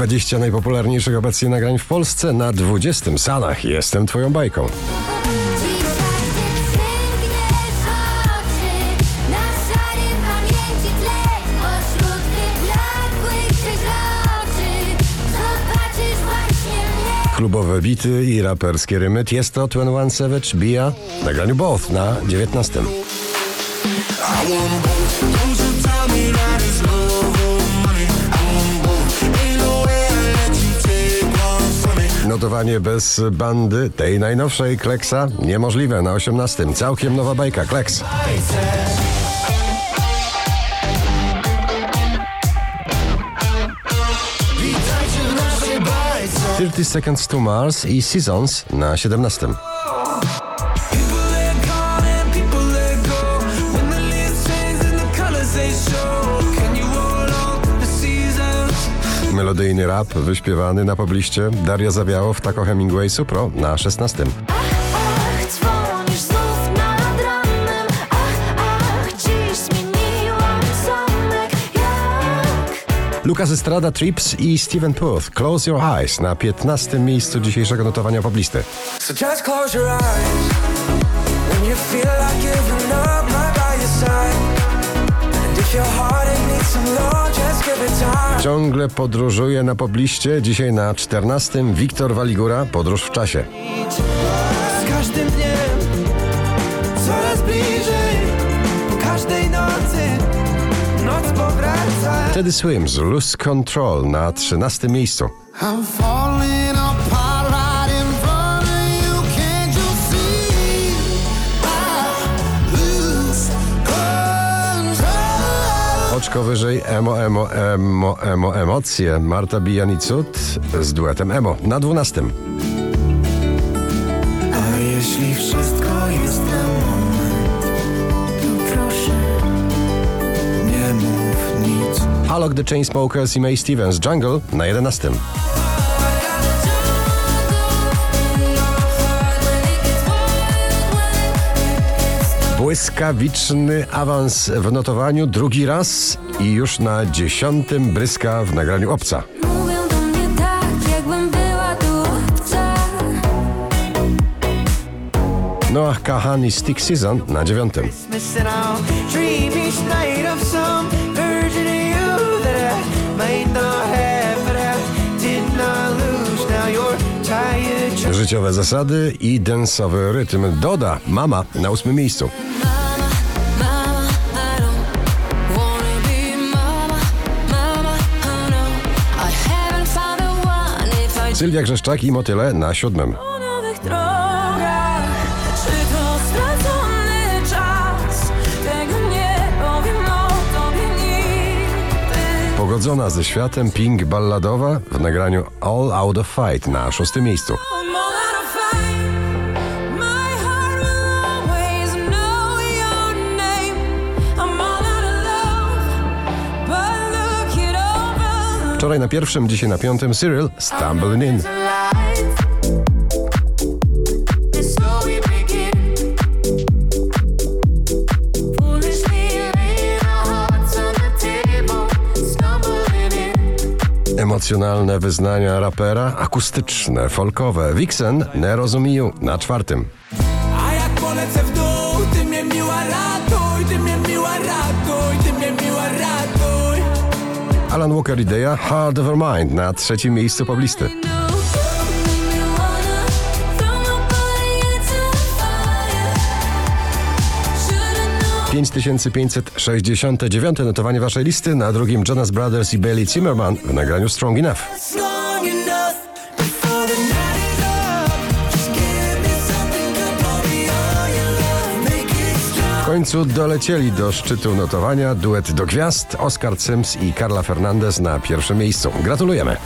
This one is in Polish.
20 najpopularniejszych obecnie nagrań w Polsce na 20 salach. Jestem twoją bajką. Klubowe bity i raperskie rymy. Jest to 21 Savage, Bia w nagraniu Both na 19. Notowanie bez bandy tej najnowszej Kleksa niemożliwe na 18. Całkiem nowa bajka Kleks. 30 Seconds to Mars i Seasons na 17. Melodyjny rap wyśpiewany na pobliście Daria Zawiało w Taco Hemingway Supro na 16. Ach, dzwonisz znów nad ranem Ach, ach, dziś zmieniłam zamek Jak Lucas Estrada Trips i Steven Puth Close Your Eyes na 15. miejscu dzisiejszego notowania poblisty. So just close your eyes when you feel like giving up, right by your side. And if your heart needs some love, just. Ciągle podróżuje na pobliście. Dzisiaj na 14. Wiktor Waligura Podróż w czasie. Z każdym dniem coraz bliżej, po każdej nocy noc powraca. Teddy Swims Lose Control na 13. miejscu. I'm falling Oczko wyżej Emo, Emo, Emo, Emo, Emocje Marta Bijani Cud z duetem Emo na 12. A jeśli wszystko jest na moment, to proszę nie mów nic. Alok The Chainsmokers i May Stevens Jungle na 11. Błyskawiczny awans w notowaniu drugi raz i już na dziesiątym bryska w nagraniu obca. Tak, Noah Kahan i Stick Season na dziewiątym. Missing Życiowe zasady i densowy rytm Doda Mama na ósmym miejscu. Sylwia Grzeszczak i Motyle na siódmym. Pogodzona ze światem Pink balladowa w nagraniu All Out of Fight na szóstym miejscu. Wczoraj na pierwszym, dzisiaj na piątym Cyril Stumbling In. Emocjonalne wyznania rapera, akustyczne, folkowe. Vixen, Nie rozumiju na czwartym. A jak polecę w dół, ty mnie miła ratuj, ty mnie miła ratuj, ty mnie miła ratuj. Alan Walker Idea, Hard Over Mind na trzecim miejscu poblisty. 5569 notowanie waszej listy, na drugim Jonas Brothers i Bailey Zimmerman w nagraniu Strong Enough. Strong. końcu dolecieli do szczytu notowania. Duet do gwiazd Oscar Sims i Carla Fernandez na pierwszym miejscu. Gratulujemy.